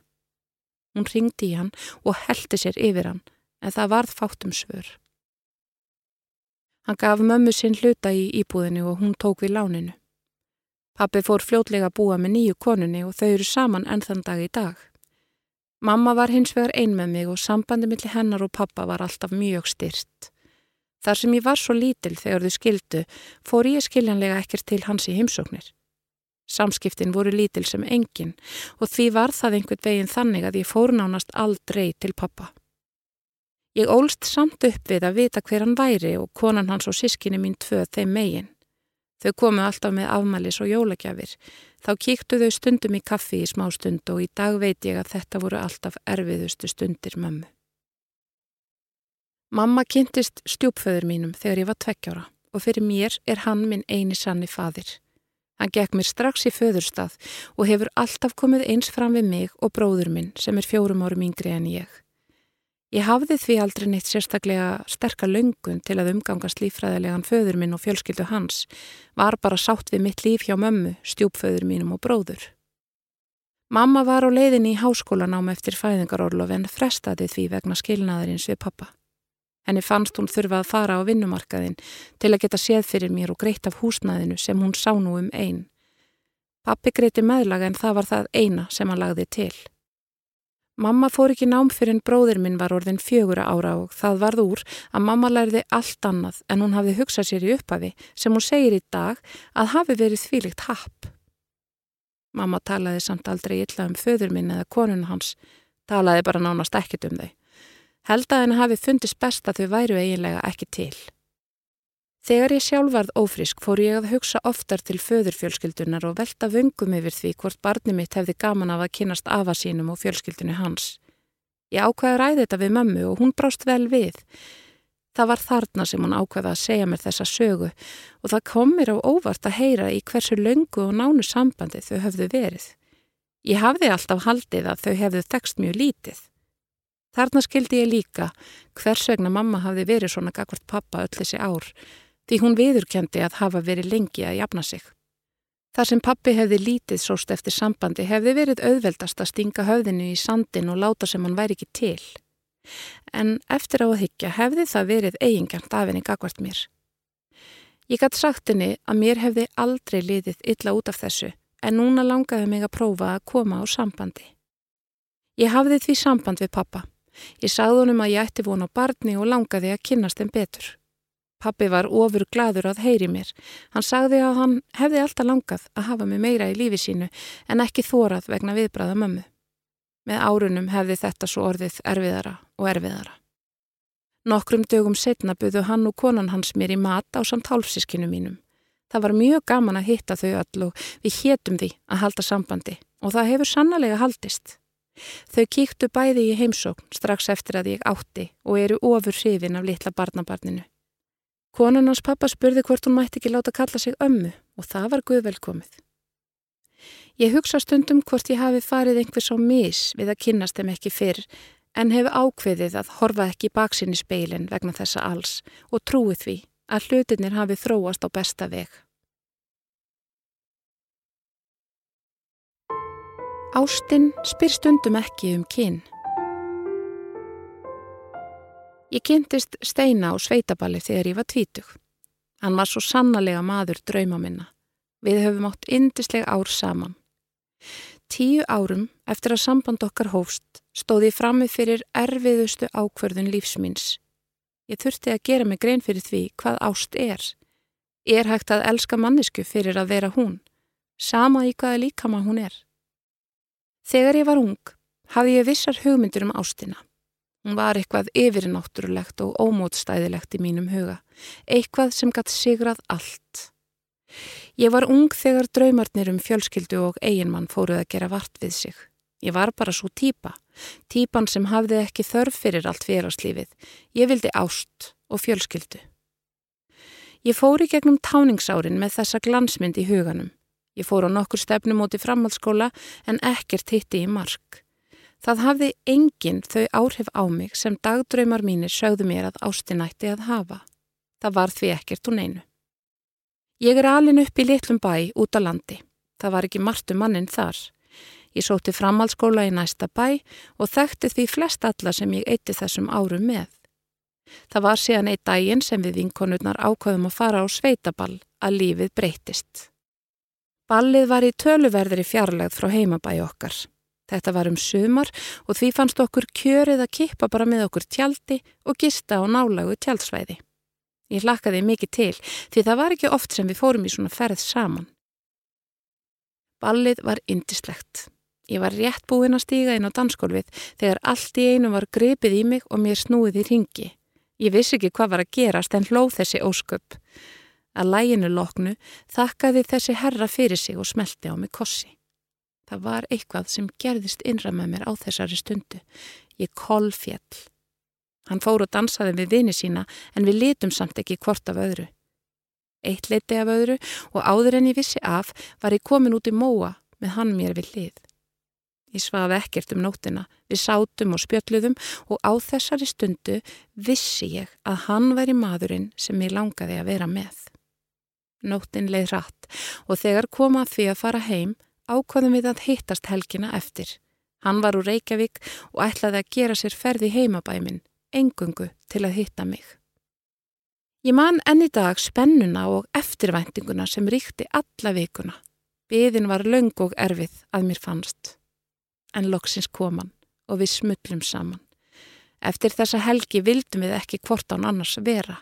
[SPEAKER 1] Hún ringdi í hann og heldi sér yfir hann, en það varð fátum svör. Hann gaf mömmu sinn hluta í íbúðinu og hún tók við láninu. Pappi fór fljótlega að búa með nýju konunni og þau eru saman enn þann dag í dag. Mamma var hins vegar ein með mig og sambandi millir hennar og pappa var alltaf mjög styrt. Þar sem ég var svo lítil þegar þau skildu, fór ég skiljanlega ekkert til hans í heimsóknir. Samskiptin voru lítil sem engin og því var það einhvern veginn þannig að ég fór nánast aldrei til pappa. Ég ólst samt upp við að vita hver hann væri og konan hans og sískinni mín tvöð þeim megin. Þau komu alltaf með afmælis og jólagjafir. Þá kíktu þau stundum í kaffi í smá stund og í dag veit ég að þetta voru alltaf erfiðustu stundir mömmu. Mamma kynntist stjúpföður mínum þegar ég var tvekkjára og fyrir mér er hann minn eini sanni fadir. Hann gekk mér strax í föðurstað og hefur alltaf komið eins fram við mig og bróður minn sem er fjórum árum yngri en ég. Ég hafði því aldrei neitt sérstaklega sterkar löngun til að umgangast lífræðilegan föður minn og fjölskyldu hans, var bara sátt við mitt líf hjá mömmu, stjúpföður mínum og bróður. Mamma var á leiðinni í háskólanám eftir fæðingarorlof en frestaði því vegna skilnaðarins við pappa. Henni fannst hún þurfa að fara á vinnumarkaðin til að geta séð fyrir mér og greitt af húsnæðinu sem hún sá nú um einn. Pappi greiti meðlaga en það var það eina sem hann lagði til. Mamma fór ekki nám fyrir en bróðir minn var orðin fjögura ára og það varð úr að mamma lærði allt annað en hún hafði hugsað sér í upphafi sem hún segir í dag að hafi verið þvílikt happ. Mamma talaði samt aldrei illa um föður minn eða konun hans, talaði bara nánast ekkit um þau. Held að henni hafi fundist best að þau væru eiginlega ekki til. Þegar ég sjálf varð ófrisk fór ég að hugsa oftar til föðurfjölskyldunar og velta vöngum yfir því hvort barni mitt hefði gaman af að kynast afa sínum og fjölskyldinu hans. Ég ákveði að ræði þetta við mömmu og hún brást vel við. Það var þarna sem hún ákveði að segja mér þessa sögu og það kom mér á óvart að heyra í hversu löngu og nánu sambandi þau höfðu verið. Ég hafði alltaf haldið að þau hefðu þekst mjög lítið. Þarna skildi ég líka hvers vegna mamma hafði verið svona gagvart pappa öll þessi ár því hún viðurkendi að hafa verið lengi að jafna sig. Þar sem pappi hefði lítið sóst eftir sambandi hefði verið auðveldast að stinga höfðinu í sandin og láta sem hann væri ekki til. En eftir á að higgja hefði það verið eigingjant af henni gagvart mér. Ég gætt sagt henni að mér hefði aldrei liðið illa út af þessu en núna langaði mig að prófa að koma á sambandi. Ég hafði því samband við pappa. Ég sagði honum að ég ætti vona á barni og langaði að kynast þeim betur. Pappi var ofur gladur að heyri mér. Hann sagði að hann hefði alltaf langað að hafa mig meira í lífi sínu en ekki þórað vegna viðbræða mömmu. Með árunum hefði þetta svo orðið erfiðara og erfiðara. Nokkrum dögum setna buðu hann og konan hans mér í mat á samt hálfsískinu mínum. Það var mjög gaman að hitta þau öll og við hétum því að halda sambandi og það hefur sannlega haldist. Þau kíktu bæði í heimsókn strax eftir að ég átti og eru ofur hrifin af litla barnabarninu. Konan hans pappa spurði hvort hún mætti ekki láta kalla sig ömmu og það var guð velkomið. Ég hugsa stundum hvort ég hafi farið einhvers á mis við að kynast þeim ekki fyrr en hef ákveðið að horfa ekki baksinni speilin vegna þessa alls og trúið því að hlutinir hafi þróast á besta veg. Ástinn spyr stundum ekki um kyn. Ég kynntist Steina á sveitaballi þegar ég var tvítug. Hann var svo sannlega maður drauma minna. Við höfum átt indisleg ár saman. Tíu árum eftir að samband okkar hófst stóð ég frammi fyrir erfiðustu ákverðun lífsmins. Ég þurfti að gera mig grein fyrir því hvað ást er. Er hægt að elska mannisku fyrir að vera hún, sama í hvaða líkama hún er. Þegar ég var ung hafði ég vissar hugmyndur um ástina. Hún var eitthvað yfirnáttúrulegt og ómótstæðilegt í mínum huga, eitthvað sem gatt sigrað allt. Ég var ung þegar draumarnir um fjölskyldu og eiginmann fóruð að gera vart við sig. Ég var bara svo týpa, týpan sem hafði ekki þörf fyrir allt félagslífið. Ég vildi ást og fjölskyldu. Ég fóri gegnum táningsárin með þessa glansmynd í huganum. Ég fór á nokkur stefnum út í framhaldsskóla en ekkert hitti í mark. Það hafði enginn þau áhrif á mig sem dagdraumar mínir sögðu mér að ástinætti að hafa. Það var því ekkert hún einu. Ég er alin upp í litlum bæ út á landi. Það var ekki margt um mannin þar. Ég sóti framhaldsskóla í næsta bæ og þekkti því flest alla sem ég eitti þessum árum með. Það var síðan eitt daginn sem við vinkonurnar ákvaðum að fara á sveitaball að lífið breytist. Ballið var í töluverðri fjarlægð frá heimabæi okkar. Þetta var um sumar og því fannst okkur kjörið að kippa bara með okkur tjaldi og gista á nálagu tjaldsvæði. Ég hlakkaði mikið til því það var ekki oft sem við fórum í svona ferð saman. Ballið var indislegt. Ég var rétt búinn að stíga inn á dansgólfið þegar allt í einu var grepið í mig og mér snúið í ringi. Ég vissi ekki hvað var að gerast en hlóð þessi ósköp. Að læginu loknu þakkaði þessi herra fyrir sig og smelti á mig kossi. Það var eitthvað sem gerðist innra með mér á þessari stundu. Ég kolfjall. Hann fór og dansaði við vini sína en við litum samt ekki hvort af öðru. Eitt leiti af öðru og áður en ég vissi af var ég komin út í móa með hann mér við lið. Ég svaði ekkert um nótina, við sátum og spjöldluðum og á þessari stundu vissi ég að hann væri maðurinn sem ég langaði að vera með. Nótin leið rætt og þegar kom að því að fara heim ákvaðum við að hittast helgina eftir. Hann var úr Reykjavík og ætlaði að gera sér ferði heimabæmin, engungu til að hitta mig. Ég man enni dag spennuna og eftirvæntinguna sem ríkti alla vikuna. Beðin var laung og erfið að mér fannst. En loksins kom hann og við smullum saman. Eftir þessa helgi vildum við ekki hvort án annars vera.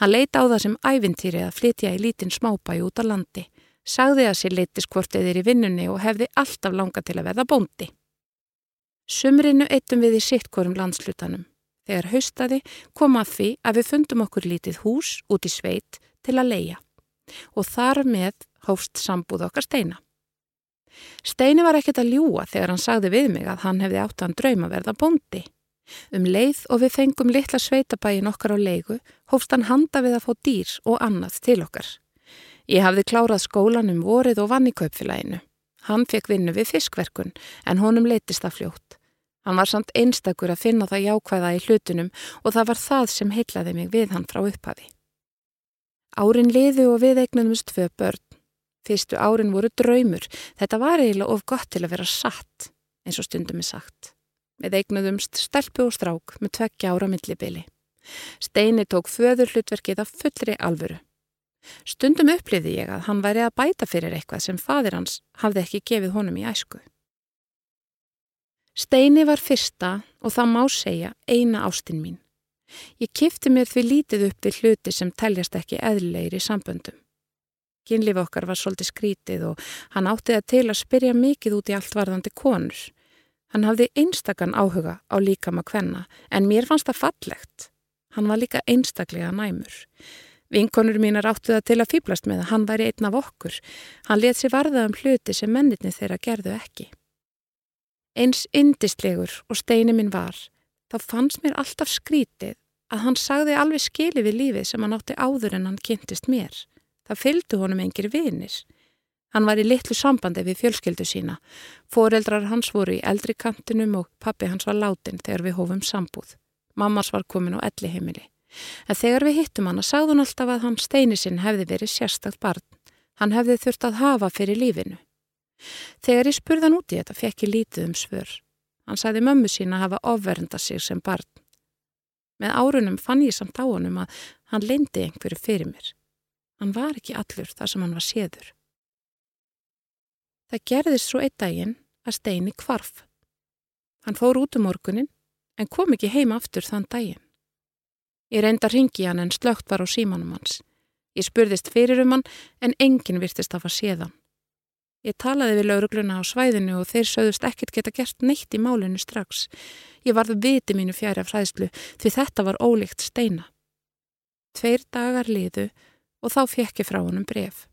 [SPEAKER 1] Hann leita á það sem ævintýri að flytja í lítinn smábæi út á landi sagði að sér leitis hvort eðir í vinnunni og hefði alltaf langa til að verða bóndi. Sumrinu eittum við í sittkorum landslutanum. Þegar haustaði kom að því að við fundum okkur lítið hús út í sveit til að leia og þar með hófst sambúð okkar Steina. Steini var ekkert að ljúa þegar hann sagði við mig að hann hefði átt að drauma verða bóndi. Um leið og við fengum litla sveitabægin okkar á leigu hófst hann handa við að fá dýr og annað til okkar. Ég hafði klárað skólan um vorið og vann í kaupfélaginu. Hann fekk vinnu við fiskverkun en honum leytist það fljótt. Hann var samt einstakur að finna það jákvæða í hlutunum og það var það sem heitlaði mig við hann frá upphafi. Árin liðu og við eignumst tvö börn. Fyrstu árin voru draumur. Þetta var eiginlega of gott til að vera satt, eins og stundum er sagt. Við eignuðumst stelpu og strák með tveggja ára millibili. Steini tók föður hlutverkið af fullri alvöru. Stundum uppliði ég að hann væri að bæta fyrir eitthvað sem fadir hans hafði ekki gefið honum í æsku. Steini var fyrsta og það má segja eina ástinn mín. Ég kifti mér því lítið upp við hluti sem teljast ekki eðlilegir í samböndum. Kynlíf okkar var svolítið skrítið og hann átti það til að spyrja mikið út í allt varðandi konur. Hann hafði einstakann áhuga á líkama kvenna en mér fannst það fallegt. Hann var líka einstaklega næmur. Vinkonur mínar áttu það til að fýblast með að hann væri einn af okkur. Hann let sér varða um hluti sem mennitni þeirra gerðu ekki. Eins indislegur og steini minn var, þá fannst mér alltaf skrítið að hann sagði alveg skili við lífið sem hann átti áður en hann kynntist mér. Það fylgdu honum engir vinir. Hann var í litlu sambandi við fjölskyldu sína. Fóreldrar hans voru í eldri kantinum og pappi hans var látin þegar við hófum sambúð. Mammas var komin á elli heimili. En þegar við hittum hann að sagði hún alltaf að hann steini sinn hefði verið sérstakt barn. Hann hefði þurft að hafa fyrir lífinu. Þegar ég spurðan út í þetta fekk ég lítið um svör. Hann sagði mömmu sín að hafa ofvernda sig sem barn. Með árunum fann ég samt á honum að hann leindi einhverju fyrir mér. Hann var ekki allur þar sem hann var séður. Það gerðist svo einn daginn að steini kvarf. Hann fór út um morgunin en kom ekki heim aftur þann daginn. Ég reynda að ringi hann en slögt var á símanum hans. Ég spurðist fyrir um hann en enginn virtist að fara séðan. Ég talaði við laurugluna á svæðinu og þeir sögðust ekkert geta gert neitt í málinu strax. Ég varði viti mínu fjæri af fræðslu því þetta var ólíkt steina. Tveir dagar liðu og þá fekk ég frá honum bref.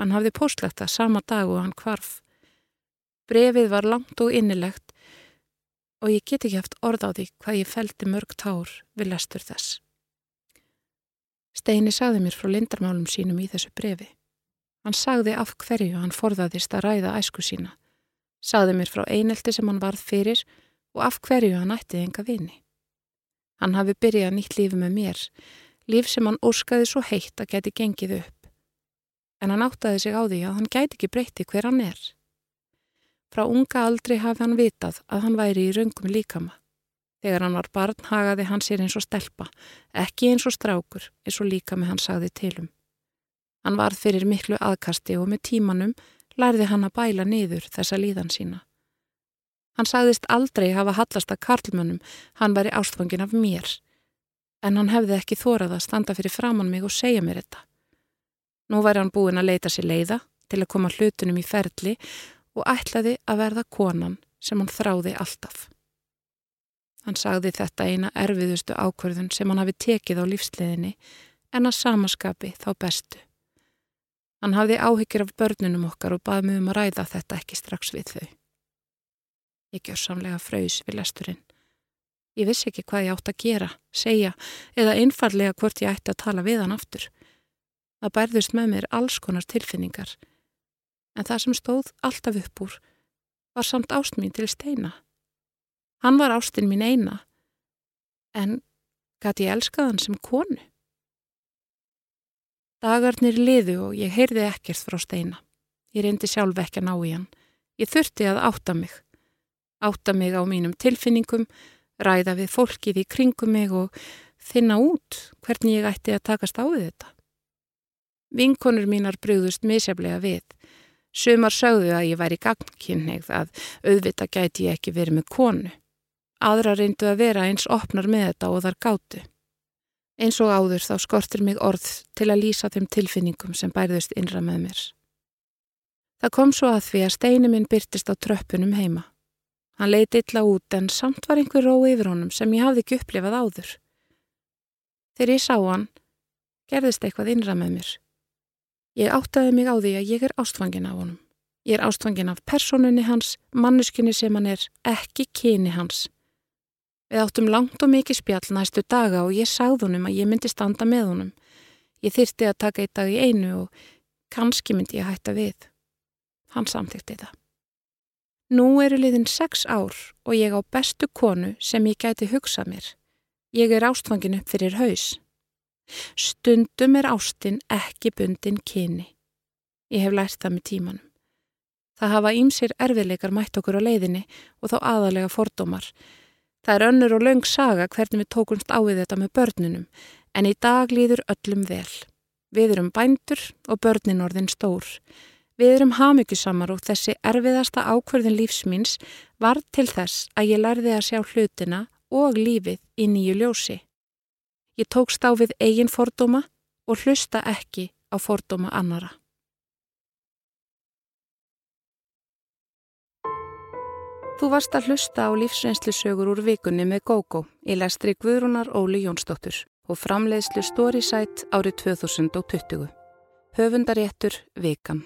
[SPEAKER 1] Hann hafði postlegt það sama dag og hann kvarf. Brefið var langt og innilegt og ég get ekki haft orð á því hvað ég feldi mörg tár við lestur þess. Steini sagði mér frá lindarmálum sínum í þessu brefi. Hann sagði af hverju hann forðaðist að ræða æsku sína. Sagði mér frá einelti sem hann varð fyrir og af hverju hann ættið enga vini. Hann hafi byrjað nýtt lífi með mér, líf sem hann óskaði svo heitt að geti gengið upp. En hann áttaði sig á því að hann gæti ekki breyti hver hann er. Frá unga aldrei hafði hann vitað að hann væri í raungum líkama. Þegar hann var barn hagaði hann sér eins og stelpa, ekki eins og strákur, eins og líkami hann sagði tilum. Hann varð fyrir miklu aðkasti og með tímanum lærði hann að bæla niður þessa líðan sína. Hann sagðist aldrei hafa hallast að karlmönnum, hann væri ástfangin af mér, en hann hefði ekki þórað að standa fyrir framann mig og segja mér þetta. Nú væri hann búin að leita sér leiða til að koma hlutunum í ferli og ætlaði að verða konan sem hann þráði alltaf. Hann sagði þetta eina erfiðustu ákverðun sem hann hafi tekið á lífsleðinni en að samaskapi þá bestu. Hann hafði áhyggjur af börnunum okkar og baði mig um að ræða þetta ekki strax við þau. Ég gjör samlega fröys við lesturinn. Ég vissi ekki hvað ég átt að gera, segja eða einfallega hvort ég ætti að tala við hann aftur. Það bærðust með mér alls konar tilfinningar en það sem stóð alltaf upp úr var samt ást mín til steina. Hann var ástin mín eina, en gæti ég elskað hann sem konu. Dagarnir liðu og ég heyrði ekkert frá steina. Ég reyndi sjálf ekki að ná í hann. Ég þurfti að átta mig. Átta mig á mínum tilfinningum, ræða við fólkið í kringum mig og finna út hvernig ég ætti að takast á þetta. Vinkonur mínar brúðust misjaflega við. Sumar sögðu að ég væri gagnkynneigð að auðvita gæti ég ekki verið með konu. Aðra reyndu að vera eins opnar með þetta og þar gátu. Eins og áður þá skortir mig orð til að lýsa þeim tilfinningum sem bærðust innra með mér. Það kom svo að því að steini minn byrtist á tröppunum heima. Hann leiti illa út en samt var einhver ró yfir honum sem ég hafði ekki upplifað áður. Þegar ég sá hann, gerðist eitthvað innra með mér. Ég áttaði mig á því að ég er ástfangin af honum. Ég er ástfangin af personunni hans, mannuskinni sem hann er, ekki kyni hans. Við áttum langt og mikið spjall næstu daga og ég sagði honum að ég myndi standa með honum. Ég þyrti að taka eitt dag í einu og kannski myndi ég hætta við. Hann samþykti það. Nú eru liðin sex ár og ég á bestu konu sem ég gæti hugsað mér. Ég er ástfangin upp fyrir haus. Stundum er ástin ekki bundin kyni. Ég hef lært það með tímanum. Það hafa ímsir erfiðleikar mætt okkur á leiðinni og þá aðalega fordómar. Það er önnur og laung saga hvernig við tókumst á við þetta með börnunum en í dag líður öllum vel. Við erum bændur og börnin orðin stór. Við erum hamyggisamar og þessi erfiðasta ákverðin lífsmýns var til þess að ég lærði að sjá hlutina og lífið í nýju ljósi. Ég tókst á við eigin fordóma og hlusta ekki á fordóma annara. Þú varst að hlusta á lífsreynslusögur úr vikunni með GóGó í lestri Guðrúnar Óli Jónsdóttur og framleiðslu Storysight árið 2020. Höfundaréttur Vikan.